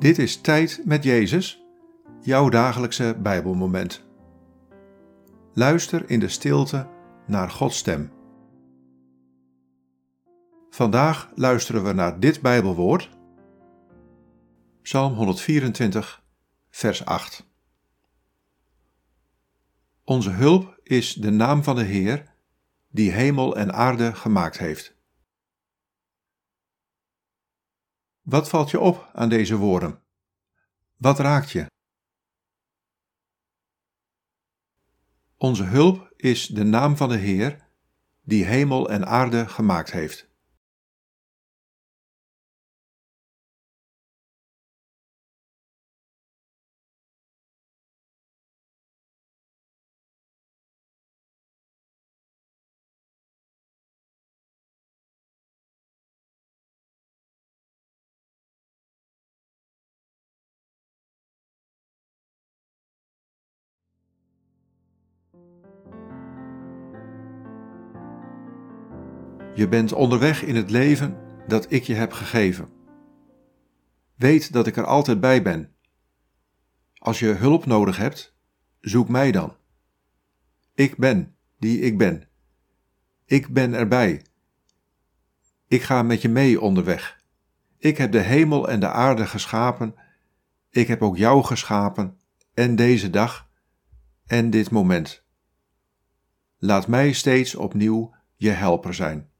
Dit is Tijd met Jezus, jouw dagelijkse Bijbelmoment. Luister in de stilte naar Gods stem. Vandaag luisteren we naar dit Bijbelwoord, Psalm 124, vers 8. Onze hulp is de naam van de Heer, die hemel en aarde gemaakt heeft. Wat valt je op aan deze woorden? Wat raakt je? Onze hulp is de naam van de Heer, die hemel en aarde gemaakt heeft. Je bent onderweg in het leven dat ik je heb gegeven. Weet dat ik er altijd bij ben. Als je hulp nodig hebt, zoek mij dan. Ik ben die ik ben. Ik ben erbij. Ik ga met je mee onderweg. Ik heb de hemel en de aarde geschapen. Ik heb ook jou geschapen en deze dag en dit moment. Laat mij steeds opnieuw je helper zijn.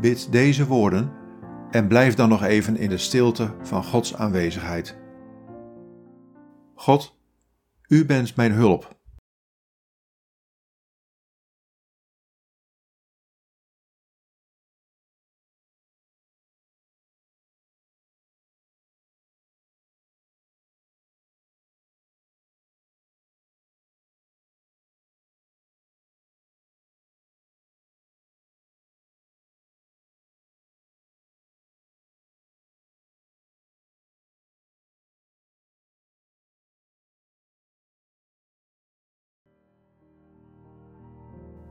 Bid deze woorden en blijf dan nog even in de stilte van Gods aanwezigheid. God, U bent mijn hulp.